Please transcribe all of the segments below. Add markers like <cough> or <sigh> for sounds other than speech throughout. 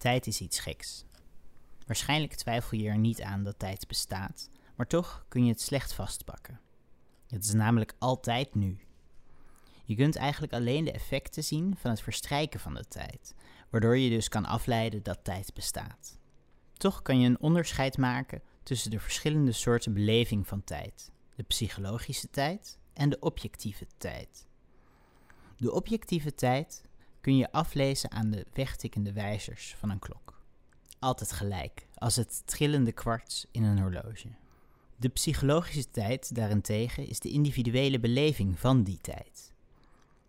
Tijd is iets geks. Waarschijnlijk twijfel je er niet aan dat tijd bestaat, maar toch kun je het slecht vastpakken. Het is namelijk altijd nu. Je kunt eigenlijk alleen de effecten zien van het verstrijken van de tijd, waardoor je dus kan afleiden dat tijd bestaat. Toch kan je een onderscheid maken tussen de verschillende soorten beleving van tijd: de psychologische tijd en de objectieve tijd. De objectieve tijd kun je aflezen aan de wegtikkende wijzers van een klok. Altijd gelijk, als het trillende kwarts in een horloge. De psychologische tijd daarentegen is de individuele beleving van die tijd.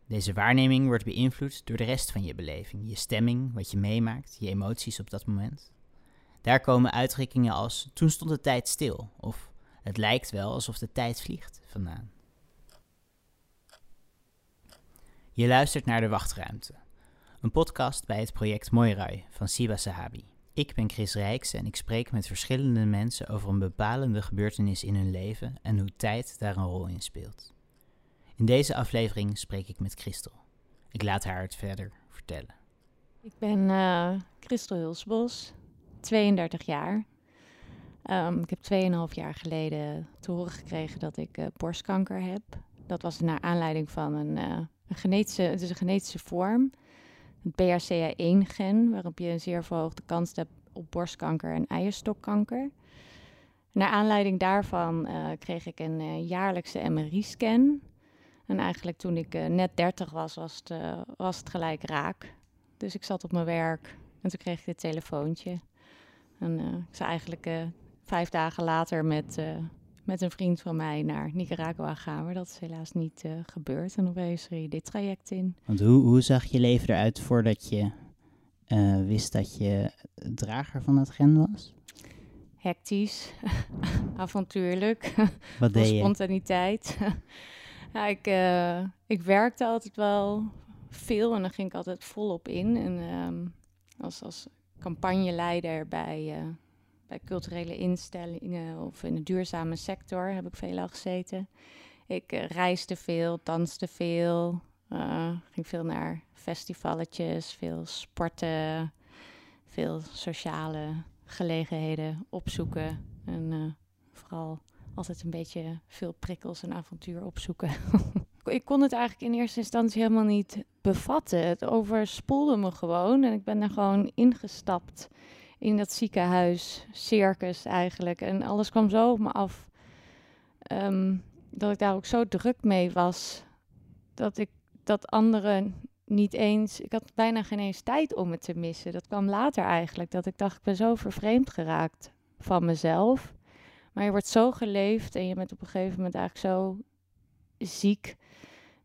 Deze waarneming wordt beïnvloed door de rest van je beleving, je stemming, wat je meemaakt, je emoties op dat moment. Daar komen uitdrukkingen als toen stond de tijd stil of het lijkt wel alsof de tijd vliegt vandaan. Je luistert naar De Wachtruimte, een podcast bij het project Moirai van Siba Sahabi. Ik ben Chris Rijks en ik spreek met verschillende mensen over een bepalende gebeurtenis in hun leven en hoe tijd daar een rol in speelt. In deze aflevering spreek ik met Christel. Ik laat haar het verder vertellen. Ik ben uh, Christel Hulsbos, 32 jaar. Um, ik heb 2,5 jaar geleden te horen gekregen dat ik uh, borstkanker heb. Dat was naar aanleiding van een, uh, een genetische, het is een genetische vorm, het BRCA1-gen, waarop je een zeer verhoogde kans hebt op borstkanker en eierstokkanker. Naar aanleiding daarvan uh, kreeg ik een jaarlijkse MRI-scan. En eigenlijk toen ik net 30 was, was het, was het gelijk raak. Dus ik zat op mijn werk en toen kreeg ik dit telefoontje. En ik zou eigenlijk vijf dagen later met, met een vriend van mij naar Nicaragua gaan. Maar dat is helaas niet gebeurd. En opeens je dit traject in. Want hoe, hoe zag je leven eruit voordat je wist dat je drager van dat gen was? Hectisch, <laughs> avontuurlijk, <laughs> Wat deed je? spontaniteit. <laughs> ja, ik, ik werkte altijd wel veel en dan ging ik altijd volop in. En um, als, als campagneleider bij, bij culturele instellingen of in de duurzame sector heb ik veel al gezeten. Ik uh, reisde veel, danste veel, uh, ging veel naar festivalletjes, veel sporten, veel sociale gelegenheden opzoeken. En vooral altijd een beetje veel prikkels en avontuur opzoeken. <laughs> ik kon het eigenlijk in eerste instantie helemaal niet bevatten. Het overspoelde me gewoon en ik ben er gewoon ingestapt in dat ziekenhuis, circus eigenlijk. En alles kwam zo op me af um, dat ik daar ook zo druk mee was dat ik dat anderen niet eens. Ik had bijna geen eens tijd om het te missen. Dat kwam later eigenlijk. Dat ik dacht, ik ben zo vervreemd geraakt van mezelf. Maar je wordt zo geleefd en je bent op een gegeven moment eigenlijk zo ziek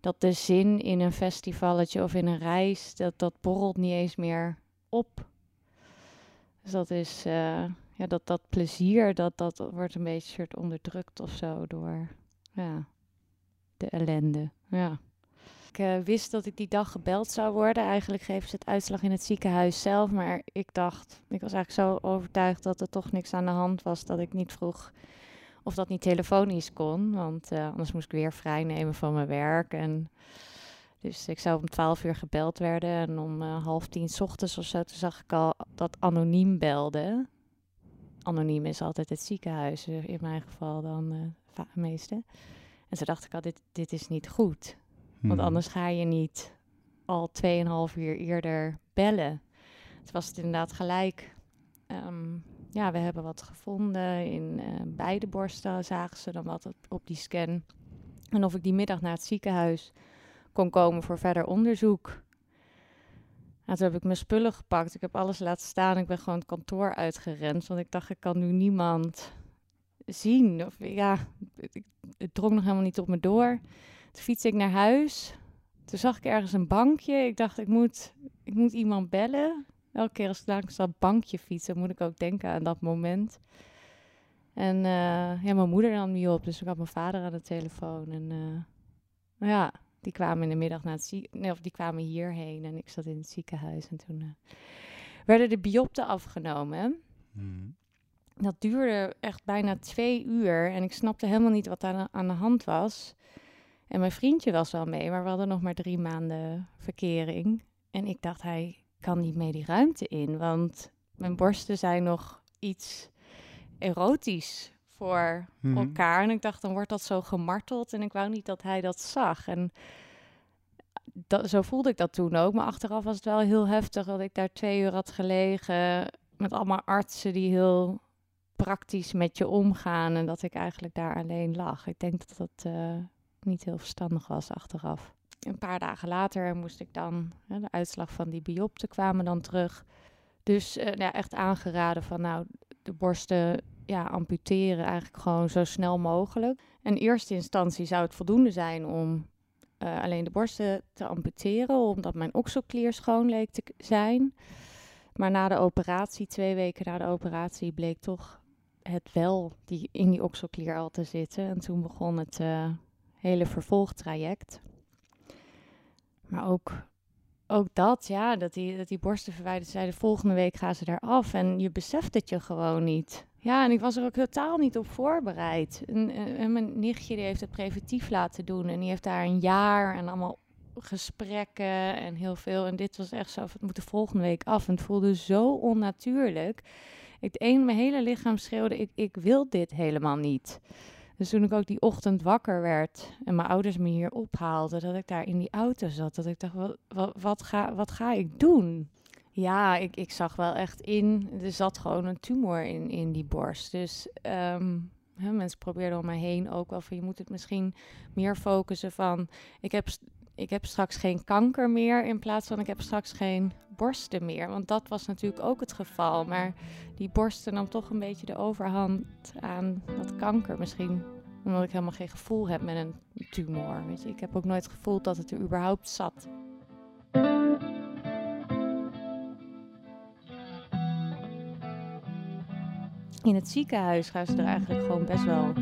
dat de zin in een festivalletje of in een reis, dat, dat borrelt niet eens meer op. Dus dat is, uh, ja, dat, dat plezier, dat, dat wordt een beetje soort onderdrukt of zo door ja, de ellende. Ja. Ik uh, wist dat ik die dag gebeld zou worden. Eigenlijk geven ze het uitslag in het ziekenhuis zelf. Maar ik dacht, ik was eigenlijk zo overtuigd dat er toch niks aan de hand was. Dat ik niet vroeg of dat niet telefonisch kon. Want uh, anders moest ik weer vrij nemen van mijn werk. En dus ik zou om twaalf uur gebeld werden. En om uh, half tien ochtends of zo, toen zag ik al dat anoniem belde. Anoniem is altijd het ziekenhuis, in mijn geval dan uh, het meeste. En toen dacht ik al, dit, dit is niet goed. Hmm. Want anders ga je niet al 2,5 uur eerder bellen. Het was het inderdaad gelijk. Um, ja, we hebben wat gevonden. In uh, beide borsten zagen ze dan wat op die scan. En of ik die middag naar het ziekenhuis kon komen voor verder onderzoek. Nou, toen heb ik mijn spullen gepakt. Ik heb alles laten staan. Ik ben gewoon het kantoor uitgerend. Want ik dacht, ik kan nu niemand zien. Of ja, het drong nog helemaal niet op me door. Toen fietste ik naar huis. Toen zag ik ergens een bankje. Ik dacht, ik moet, ik moet iemand bellen. Elke keer als ik langs dat bankje fietsen, moet ik ook denken aan dat moment. En uh, ja, mijn moeder nam niet op, dus ik had mijn vader aan de telefoon. En uh, ja, die kwamen in de middag naar het ziekenhuis, nee, of die kwamen hierheen en ik zat in het ziekenhuis. En toen uh, werden de biopten afgenomen. Mm. Dat duurde echt bijna twee uur en ik snapte helemaal niet wat daar aan de hand was. En mijn vriendje was wel mee, maar we hadden nog maar drie maanden verkering. En ik dacht, hij kan niet mee die ruimte in, want mijn borsten zijn nog iets erotisch voor Mhm. elkaar. En ik dacht, dan wordt dat zo gemarteld en ik wou niet dat hij dat zag. En dat, zo voelde ik dat toen ook. Maar achteraf was het wel heel heftig dat ik daar twee uur had gelegen met allemaal artsen die heel praktisch met je omgaan en dat ik eigenlijk daar alleen lag. Ik denk dat dat eh, niet heel verstandig was achteraf. Een paar dagen later moest ik dan, hè, de uitslag van die biopte kwamen dan terug. Dus eh, ja, echt aangeraden van nou, de borsten ja, amputeren eigenlijk gewoon zo snel mogelijk. In eerste instantie zou het voldoende zijn om eh, alleen de borsten te amputeren, omdat mijn okselklier schoon leek te zijn. Maar na de operatie, twee weken na de operatie, bleek toch het wel die, in die okselklier al te zitten. En toen begon het eh, hele vervolgtraject. Maar ook, ook dat, ja, dat die, dat die borsten verwijderd zijn. De volgende week gaan ze daar af en je beseft het je gewoon niet. Ja, en ik was er ook totaal niet op voorbereid. Eh, en mijn nichtje die heeft het preventief laten doen. En die heeft daar een jaar en allemaal gesprekken en heel veel. En dit was echt zo, het moet de volgende week af. En het voelde zo onnatuurlijk. Ik, mijn hele lichaam schreeuwde, ik, ik wil dit helemaal niet. Dus toen ik ook die ochtend wakker werd en mijn ouders me hier ophaalden, dat ik daar in die auto zat, dat ik dacht, wat, wat, wat, ga, wat ga ik doen? Ja, ik, ik zag wel echt in, er zat gewoon een tumor in, in die borst. Dus ehm, hè, mensen probeerden om mij heen ook wel van, je moet het misschien meer focussen van, ik heb, ik heb straks geen kanker meer, in plaats van ik heb straks geen borsten meer. Want dat was natuurlijk ook het geval, maar die borsten nam toch een beetje de overhand aan dat kanker. Misschien omdat ik helemaal geen gevoel heb met een tumor. Weet je? Ik heb ook nooit gevoeld dat het er überhaupt zat. In het ziekenhuis gaan ze er eigenlijk gewoon best wel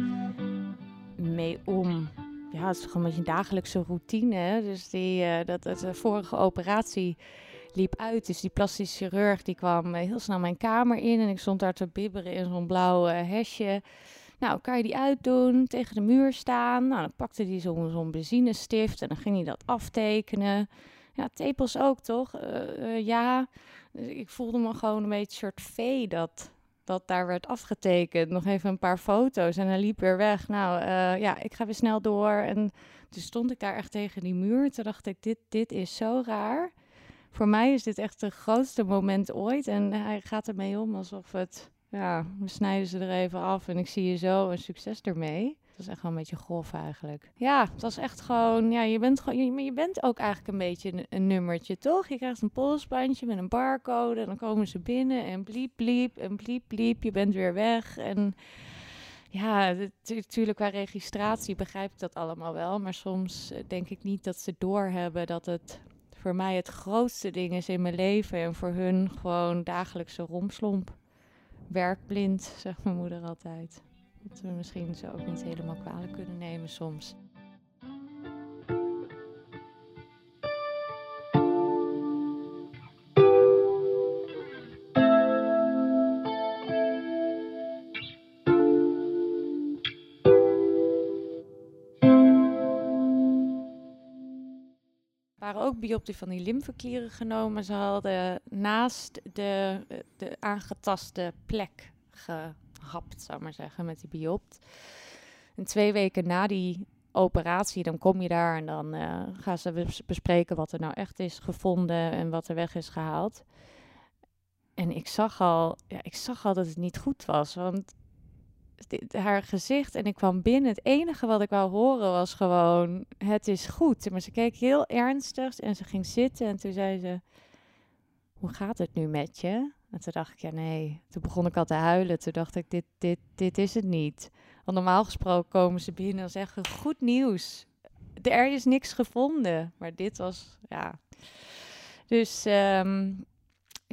mee om. Ja, het is gewoon een beetje een dagelijkse routine. Dus die, eh, dat, de vorige operatie liep uit. Dus die plastisch chirurg die kwam eh, heel snel mijn kamer in. En ik stond daar te bibberen in zo'n blauw eh, hesje. Nou, kan je die uitdoen? Tegen de muur staan? Nou, dan pakte hij zo'n zo'n benzinestift en dan ging hij dat aftekenen. Ja, tepels ook, toch? Eh, eh, ja. Dus ik voelde me gewoon een beetje een soort vee dat, dat daar werd afgetekend. Nog even een paar foto's en hij liep weer weg. Nou, eh, ja, ik ga weer snel door. En toen stond ik daar echt tegen die muur. Toen dacht ik, dit, dit is zo raar. Voor mij is dit echt het grootste moment ooit. En hij gaat ermee om alsof het... Ja, we snijden ze er even af en ik zie je zo en succes ermee. Dat is echt wel een beetje grof eigenlijk. Ja, het was echt gewoon... Ja, je bent, gewoon, je, je bent ook eigenlijk een beetje een, een nummertje, toch? Je krijgt een polsbandje met een barcode en dan komen ze binnen en bliep, bliep en bliep, bliep. Je bent weer weg en... Ja, natuurlijk qua registratie begrijp ik dat allemaal wel. Maar soms eh, denk ik niet dat ze doorhebben dat het voor mij het grootste ding is in mijn leven. En voor hun gewoon dagelijkse romslomp. Werkblind, <laughs> zegt mijn moeder altijd. Dat we misschien ze ook niet helemaal kwalijk kunnen nemen soms. Waren ook biopsie van die lymfeklieren genomen. Ze hadden naast de, de aangetaste plek gehapt, zou ik maar zeggen, met die biopt. En twee weken na die operatie, dan kom je daar en dan eh, gaan ze bes- bespreken wat er nou echt is gevonden en wat er weg is gehaald. En ik zag al, ja, ik zag al dat het niet goed was, want haar gezicht en ik kwam binnen. Het enige wat ik wou horen was gewoon: het is goed. Maar ze keek heel ernstig en ze ging zitten en toen zei ze: Hoe gaat het nu met je? En toen dacht ik: Ja, nee. Toen begon ik al te huilen. Toen dacht ik: Dit, dit, dit is het niet. Want normaal gesproken komen ze binnen en zeggen: Goed nieuws. Er is niks gevonden. Maar dit was, ja. Dus ehm,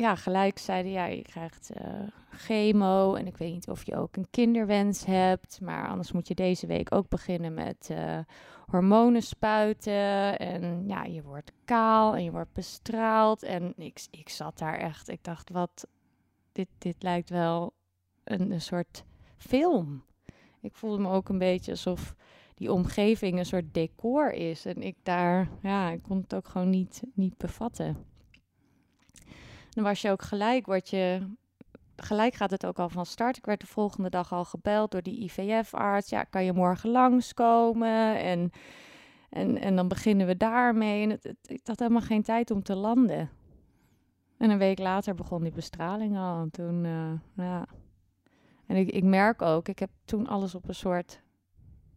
ja, gelijk zeiden ja, je krijgt eh, chemo en ik weet niet of je ook een kinderwens hebt, maar anders moet je deze week ook beginnen met eh, hormonen spuiten en ja, je wordt kaal en je wordt bestraald en ik, ik zat daar echt, ik dacht wat, dit, dit lijkt wel een, een soort film. Ik voelde me ook een beetje alsof die omgeving een soort decor is en ik daar, ja, ik kon het ook gewoon niet, niet bevatten. Dan was je ook gelijk, word je, gelijk gaat het ook al van start. Ik werd de volgende dag al gebeld door die IVF-arts. Ja, kan je morgen langskomen? En, en, en dan beginnen we daarmee. En ik had helemaal geen tijd om te landen. En een week later begon die bestraling al. En toen, uh, ja. En ik, ik merk ook, ik heb toen alles op een soort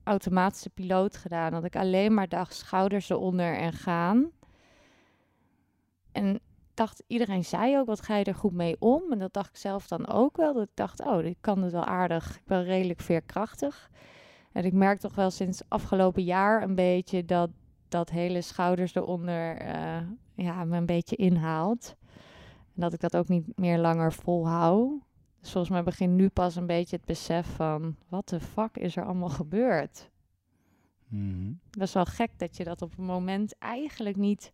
automatische piloot gedaan. Dat ik alleen maar dacht, schouders eronder en gaan. En dacht, iedereen zei ook, wat ga je er goed mee om? En dat dacht ik zelf dan ook wel. Dat ik dacht, oh, ik kan het wel aardig. Ik ben redelijk veerkrachtig. En ik merk toch wel sinds afgelopen jaar een beetje dat dat hele schouders eronder uh, ja, me een beetje inhaalt. En dat ik dat ook niet meer langer volhoud. Dus volgens mij begint nu pas een beetje het besef van... wat de fuck is er allemaal gebeurd? Mm Dat is wel gek dat je dat op een moment eigenlijk niet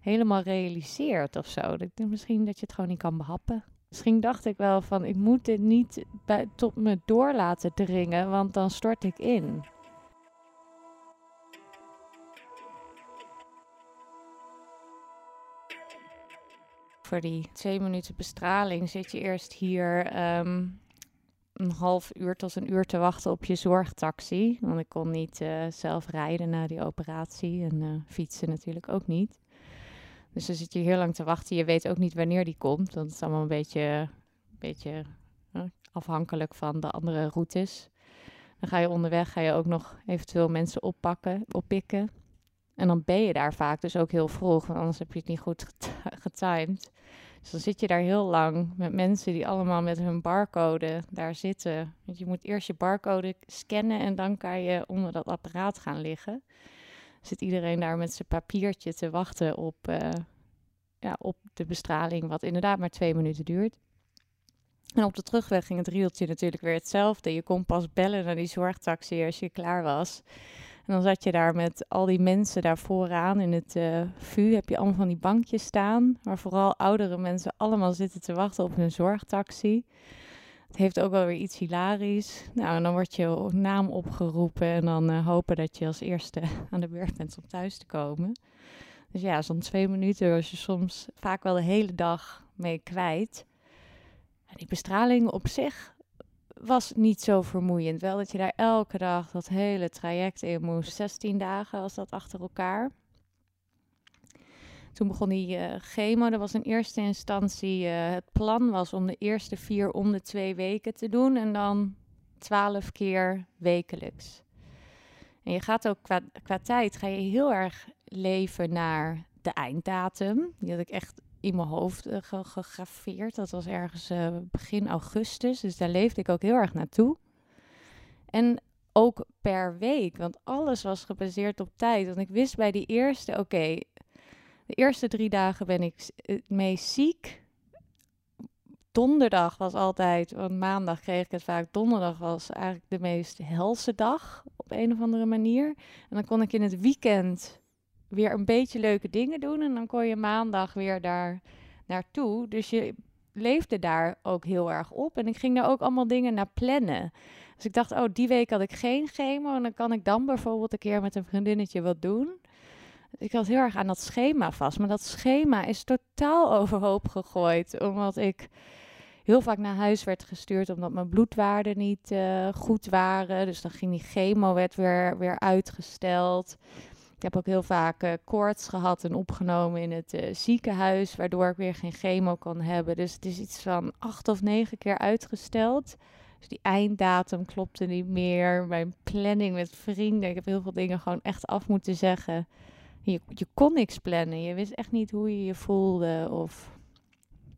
helemaal realiseert of zo. Ik denk misschien dat je het gewoon niet kan behappen. Misschien dacht ik wel van, ik moet dit niet bij, tot me door laten dringen, want dan stort ik in. Voor die twee minuten bestraling zit je eerst hier ehm, een half uur tot een uur te wachten op je zorgtaxi. Want ik kon niet uh, zelf rijden na die operatie en uh, fietsen natuurlijk ook niet. Dus dan zit je heel lang te wachten. Je weet ook niet wanneer die komt. Want het is allemaal een beetje, beetje uh, afhankelijk van de andere routes. Dan ga je onderweg, ga je ook nog eventueel mensen oppakken, oppikken. En dan ben je daar vaak dus ook heel vroeg, want anders heb je het niet goed <laughs> getimed. Dus dan zit je daar heel lang met mensen die allemaal met hun barcode daar zitten. Want je moet eerst je barcode scannen en dan kan je onder dat apparaat gaan liggen zit iedereen daar met zijn papiertje te wachten op, uh, ja, op de bestraling, wat inderdaad maar twee minuten duurt. En op de terugweg ging het rieltje natuurlijk weer hetzelfde. Je kon pas bellen naar die zorgtaxi als je klaar was. En dan zat je daar met al die mensen daar vooraan in het uh, VU. Heb je allemaal van die bankjes staan, waar vooral oudere mensen allemaal zitten te wachten op hun zorgtaxi. Het heeft ook wel weer iets hilarisch. Nou, en dan wordt je naam opgeroepen en dan uh, hopen dat je als eerste <laughs> aan de beurt bent om thuis te komen. Dus ja, zo'n twee minuten was je soms vaak wel de hele dag mee kwijt. En die bestraling op zich was niet zo vermoeiend. Wel dat je daar elke dag dat hele traject in moest. 16 dagen was dat achter elkaar. Toen begon die uh, chemo. Dat was in eerste instantie. Uh, het plan was om de eerste vier om de twee weken te doen. En dan twaalf keer wekelijks. En je gaat ook qua, qua tijd ga je heel erg leven naar de einddatum. Die had ik echt in mijn hoofd uh, gegraveerd. Dat was ergens begin augustus. Dus daar leefde ik ook heel erg naartoe. En ook per week, want alles was gebaseerd op tijd. Want ik wist bij die eerste, oké, de eerste drie dagen ben ik het meest ziek. Donderdag was altijd, want maandag kreeg ik het vaak. Donderdag was eigenlijk de meest helse dag op een of andere manier. En dan kon ik in het weekend weer een beetje leuke dingen doen. En dan kon je maandag weer daar naartoe. Dus je leefde daar ook heel erg op. En ik ging daar ook allemaal dingen naar plannen. Dus ik dacht, oh, die week had ik geen chemo. En dan kan ik dan bijvoorbeeld een keer met een vriendinnetje wat doen ik had heel erg aan dat schema vast. Maar dat schema is totaal <laughs> overhoop gegooid. Omdat ik heel vaak naar huis werd gestuurd omdat mijn bloedwaarden niet uh, goed waren. Dus dan ging die chemo werd weer, weer uitgesteld. Ik heb ook heel vaak uh, koorts gehad en opgenomen in het uh, ziekenhuis, waardoor ik weer geen chemo kon hebben. Dus het is iets van acht of negen keer uitgesteld. Dus die einddatum klopte niet meer. Mijn planning met vrienden. Ik heb heel veel dingen gewoon echt af moeten zeggen. Je, je kon niks plannen. Je wist echt niet hoe je je voelde. Of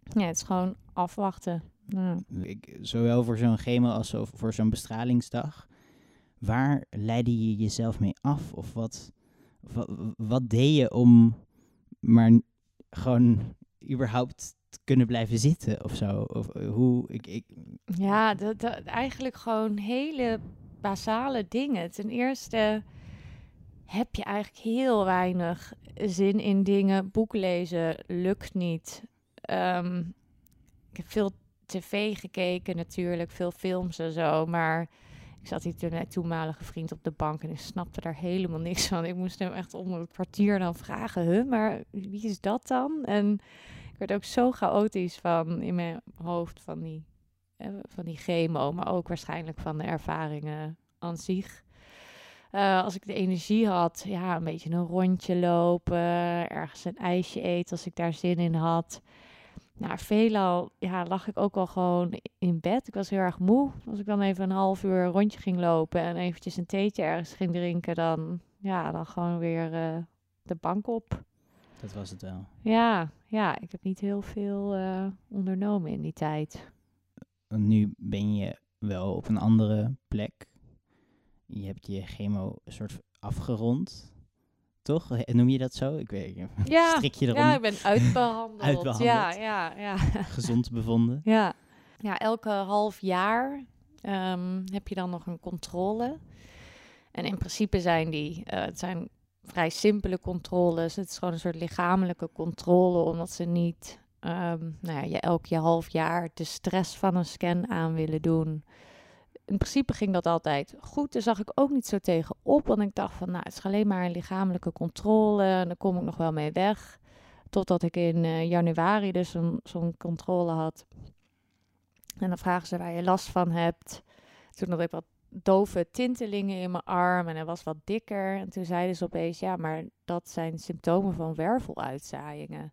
ja, het is gewoon afwachten. Ja. Ik, zowel voor zo'n chemo als voor zo'n bestralingsdag. Waar leidde je jezelf mee af? Of wat, wat, wat deed je om maar gewoon überhaupt te kunnen blijven zitten of zo? Of eh, hoe ik. ik... Ja, dat, dat, eigenlijk gewoon hele basale dingen. Ten eerste heb je eigenlijk heel weinig zin in dingen. Boek lezen lukt niet. Ehm, ik heb veel tv gekeken natuurlijk, veel films en zo, maar ik zat hier toen met toenmalige vriend op de bank en ik snapte daar helemaal niks van. Ik moest hem echt om een kwartier dan vragen, huh, maar wie is dat dan? En ik werd ook zo chaotisch van in mijn hoofd van die, eh, van die chemo, maar ook waarschijnlijk van de ervaringen aan zich. Eh, als ik de energie had, ja, een beetje een rondje lopen, ergens een ijsje eten als ik daar zin in had. Nou, veelal ja, lag ik ook al gewoon in bed. Ik was heel erg moe. Als ik dan even een half uur een rondje ging lopen en eventjes een theetje ergens ging drinken, dan, ja, dan gewoon weer eh, de bank op. Dat was het wel. Ja, ja, ik heb niet heel veel eh, ondernomen in die tijd. Nu ben je wel op een andere plek. Je hebt je chemo soort afgerond. Toch? Noem je dat zo? Ik weet niet. <laughs> Ja, Strik je erom? ja, ik ben uitbehandeld. <laughs> Uitbehandeld. Ja, ja, <laughs> ja. Gezond bevonden? Ja, ja elke half jaar ehm, heb je dan nog een controle. En in principe zijn die, eh, het zijn vrij simpele controles. Het is gewoon een soort lichamelijke controle, omdat ze niet ehm, nou ja, je elk je half jaar de stress van een scan aan willen doen. In principe ging dat altijd goed. Daar zag ik ook niet zo tegen op, want ik dacht van, nou, het is alleen maar een lichamelijke controle en daar kom ik nog wel mee weg. Totdat ik in eh, januari dus zo'n controle had. En dan vragen ze waar je last van hebt. Toen had ik wat dove tintelingen in mijn arm en hij was wat dikker. En toen zeiden ze opeens, ja, maar dat zijn symptomen van werveluitzaaiingen.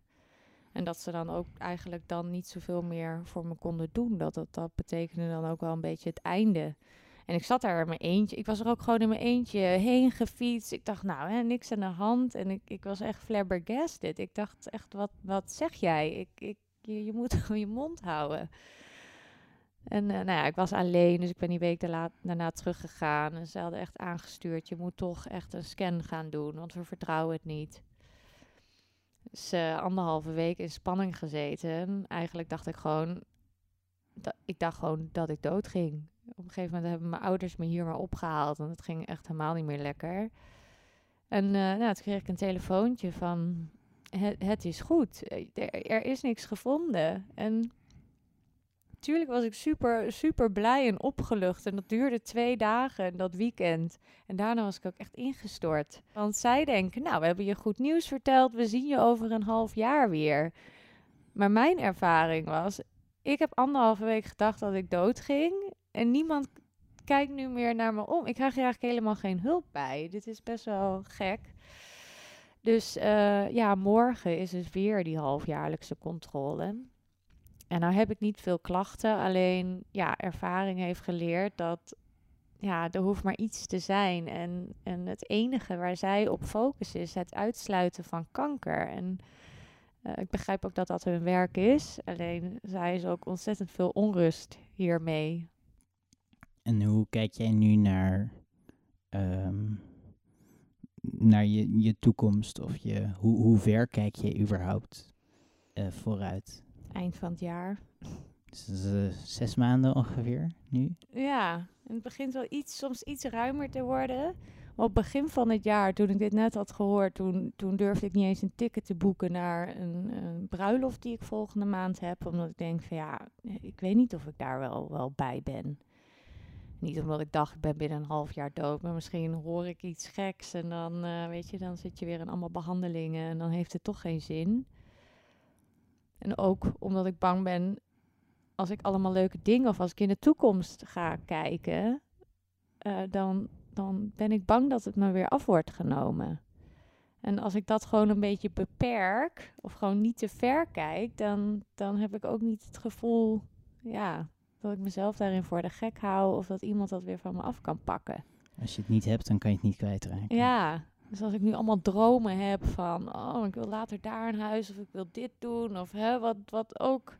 En dat ze dan ook eigenlijk dan niet zoveel meer voor me konden doen. Dat, dat, betekende dan ook wel een beetje het einde. En ik zat daar in mijn eentje. Ik was er ook gewoon in mijn eentje heen gefietst. Ik dacht, nou, hè, niks aan de hand. En ik, ik was echt flabbergasted. Ik dacht echt, wat, wat zeg jij? Ik, ik, je, je moet <laughs> gewoon je mond houden. En eh, nou ja, ik was alleen, dus ik ben die week daarna, daarna teruggegaan. En ze hadden echt aangestuurd, je moet toch echt een scan gaan doen, want we vertrouwen het niet. Dus eh, anderhalve week in spanning gezeten. Eigenlijk dacht ik gewoon, ik dacht gewoon dat ik dood ging. Op een gegeven moment hebben mijn ouders me hier maar opgehaald, en het ging echt helemaal niet meer lekker. En eh, nou, toen kreeg ik een telefoontje van, het, is goed, er, er is niks gevonden. En Tuurlijk was ik super, super blij en opgelucht. En dat duurde twee dagen, dat weekend. En daarna was ik ook echt ingestort. Want zij denken, nou, we hebben je goed nieuws verteld. We zien je over een half jaar weer. Maar mijn ervaring was, ik heb anderhalve week gedacht dat ik dood ging. En niemand kijkt nu meer naar me om. Ik krijg eigenlijk helemaal geen hulp bij. Dit is best wel gek. Dus uh, ja, morgen is dus weer die halfjaarlijkse controle. En nou heb ik niet veel klachten, alleen ja, ervaring heeft geleerd dat ja, er hoeft maar iets te zijn. En, en het enige waar zij op focussen is het uitsluiten van kanker. En uh, ik begrijp ook dat dat hun werk is, alleen zij is ook ontzettend veel onrust hiermee. En hoe kijk jij nu naar, um, naar je, je toekomst? Of je, hoe, hoe ver kijk je überhaupt uh, vooruit? Eind van het jaar. Dus uh, zes maanden ongeveer nu? Ja, en het begint wel iets, soms iets ruimer te worden. Maar op het begin van het jaar, toen ik dit net had gehoord, toen, toen durfde ik niet eens een ticket te boeken naar een, een bruiloft die ik volgende maand heb. Omdat ik denk van ja, ik weet niet of ik daar wel, wel bij ben. Niet omdat ik dacht, ik ben binnen een half jaar dood. Maar misschien hoor ik iets geks en dan, uh, weet je, dan zit je weer in allemaal behandelingen en dan heeft het toch geen zin. En ook omdat ik bang ben als ik allemaal leuke dingen of als ik in de toekomst ga kijken, uh, dan, dan ben ik bang dat het me weer af wordt genomen. En als ik dat gewoon een beetje beperk of gewoon niet te ver kijk, dan, dan heb ik ook niet het gevoel ja, dat ik mezelf daarin voor de gek hou of dat iemand dat weer van me af kan pakken. Als je het niet hebt, dan kan je het niet kwijtraken. Ja, dus als ik nu allemaal dromen heb van, oh, ik wil later daar een huis of ik wil dit doen of hè, wat, wat ook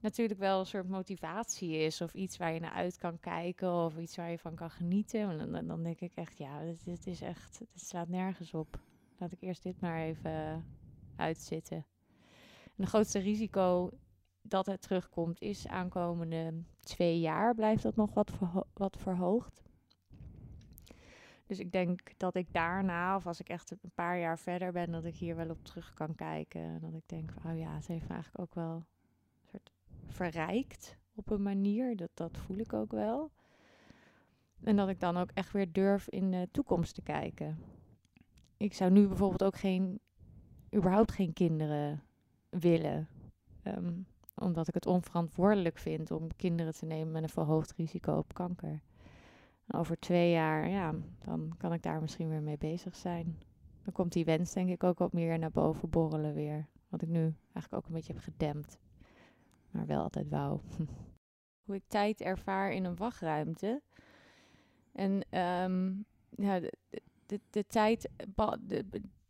natuurlijk wel een soort motivatie is of iets waar je naar uit kan kijken of iets waar je van kan genieten. En dan, denk ik echt, ja, dit, is echt, dit slaat nergens op. Laat ik eerst dit maar even uitzitten. En het grootste risico dat het terugkomt is aankomende twee jaar blijft dat nog wat, wat verhoogd. Dus ik denk dat ik daarna, of als ik echt een paar jaar verder ben, dat ik hier wel op terug kan kijken. En dat ik denk, oh ja, het heeft eigenlijk ook wel een soort verrijkt op een manier. Dat, dat voel ik ook wel. En dat ik dan ook echt weer durf in de toekomst te kijken. Ik zou nu bijvoorbeeld ook geen, überhaupt geen kinderen willen. Ehm, omdat ik het onverantwoordelijk vind om kinderen te nemen met een verhoogd risico op kanker. Over twee jaar, ja, dan kan ik daar misschien weer mee bezig zijn. Dan komt die wens denk ik ook wat meer naar boven borrelen weer. Wat ik nu eigenlijk ook een beetje heb gedempt. Maar wel altijd wou. <laughs> Hoe ik tijd ervaar in een wachtruimte. En ehm, ja, de, de, de, tijd, de,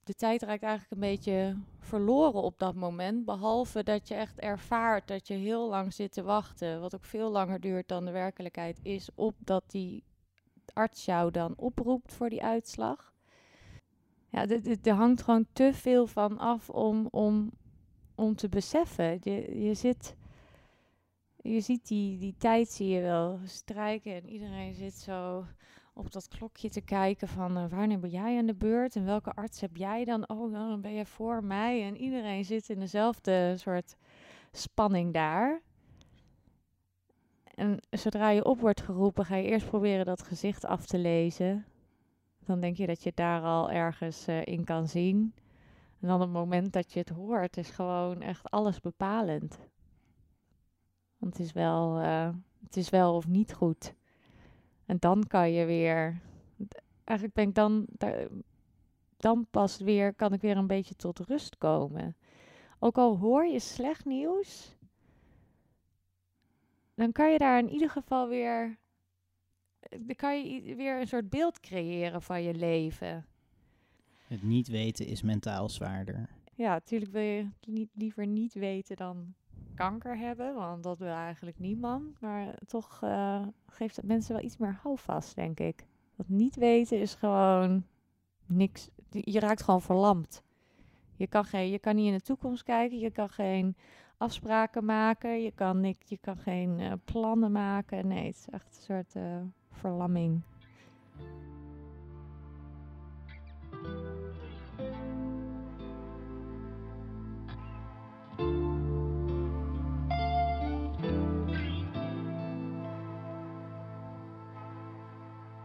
de tijd raakt eigenlijk een beetje verloren op dat moment. Behalve dat je echt ervaart dat je heel lang zit te wachten. Wat ook veel langer duurt dan de werkelijkheid is. Op dat die arts jou dan oproept voor die uitslag. Ja, er hangt gewoon te veel van af om, om, om te beseffen. Je, je zit. Je ziet die, die tijd zie je wel strijken en iedereen zit zo op dat klokje te kijken van uh, wanneer ben jij aan de beurt en welke arts heb jij dan? Oh, dan ben je voor mij. En iedereen zit in dezelfde soort spanning daar. En zodra je op wordt geroepen, ga je eerst proberen dat gezicht af te lezen. Dan denk je dat je het daar al ergens uh, in kan zien. En dan het moment dat je het hoort, is gewoon echt alles bepalend. Want het is wel, uh, het is wel of niet goed. En dan kan je weer. Eigenlijk ben ik dan. Dan pas weer. Kan ik weer een beetje tot rust komen. Ook al hoor je slecht nieuws. Dan kan je daar in ieder geval weer. Dan kan je weer een soort beeld creëren van je leven. Het niet weten is mentaal zwaarder. Ja, natuurlijk wil je liever niet weten dan kanker hebben, want dat wil eigenlijk niemand. Maar toch uh, geeft het mensen wel iets meer houvast, denk ik. Dat niet weten is gewoon niks. Je raakt gewoon verlamd. Je kan, geen, je kan niet in de toekomst kijken, je kan geen afspraken maken, je kan, niks, je kan geen uh, plannen maken. Nee, het is echt een soort uh, verlamming.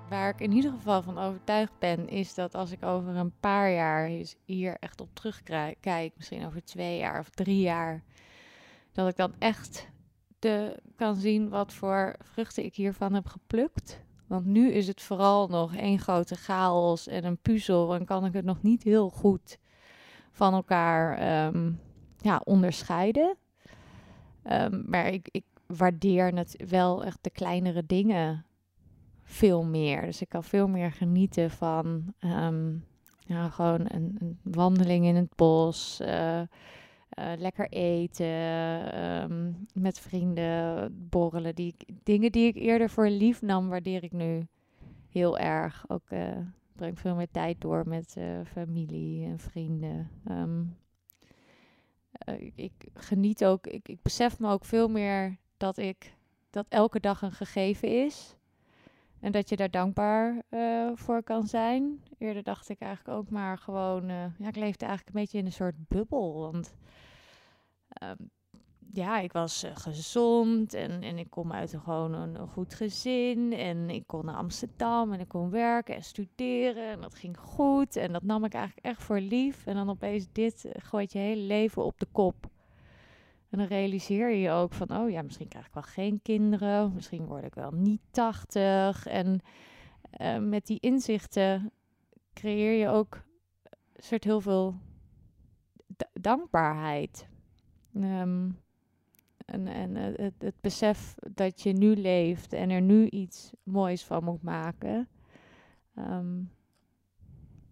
waar ik in ieder geval van overtuigd ben, is dat als ik over een paar jaar hier echt op terugkijk, misschien over twee jaar of drie jaar, dat ik dan echt de, kan zien wat voor vruchten ik hiervan heb geplukt. Want nu is het vooral nog één grote chaos en een puzzel en kan ik het nog niet heel goed van elkaar ehm, ja, onderscheiden. Um, maar ik, ik waardeer het wel echt de kleinere dingen veel meer. Dus ik kan veel meer genieten van ehm, ja, gewoon een, een, wandeling in het bos. Uh, lekker eten, um, met vrienden borrelen. Die, dingen die ik eerder voor lief nam, waardeer ik nu heel erg. Ook uh, breng veel meer tijd door met familie en vrienden. Ik, ik, geniet ook, ik, ik besef me ook veel meer dat ik dat elke dag een gegeven is. En dat je daar dankbaar uh, voor kan zijn. Eerder dacht ik eigenlijk ook maar gewoon... Uh, ja, ik leefde eigenlijk een beetje in een soort bubbel. Want um, ja, ik was uh, gezond en, en ik kom uit een, gewoon een, een, goed gezin. En ik kon naar Amsterdam en ik kon werken en studeren. En dat ging goed. En dat nam ik eigenlijk echt voor lief. En dan opeens dit gooit je hele leven op de kop. En dan realiseer je je ook van, oh ja, misschien krijg ik wel geen kinderen, misschien word ik wel niet tachtig. En uh, met die inzichten creëer je ook een soort heel veel dankbaarheid. Um, en en het, het, besef dat je nu leeft en er nu iets moois van moet maken. Um,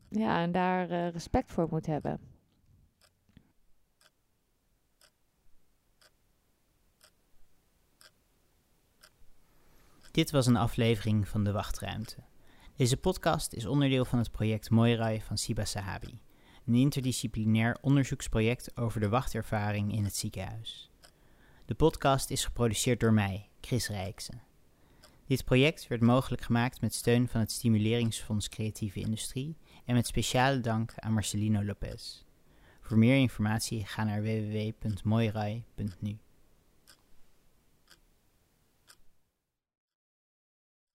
ja, en daar uh, respect voor moet hebben. Dit was een aflevering van De Wachtruimte. Deze podcast is onderdeel van het project Moirai van Siba Sahabi, een interdisciplinair onderzoeksproject over de wachtervaring in het ziekenhuis. De podcast is geproduceerd door mij, Chris Rijksen. Dit project werd mogelijk gemaakt met steun van het Stimuleringsfonds Creatieve Industrie en met speciale dank aan Marcelino Lopez. Voor meer informatie ga naar www.moirai.nu.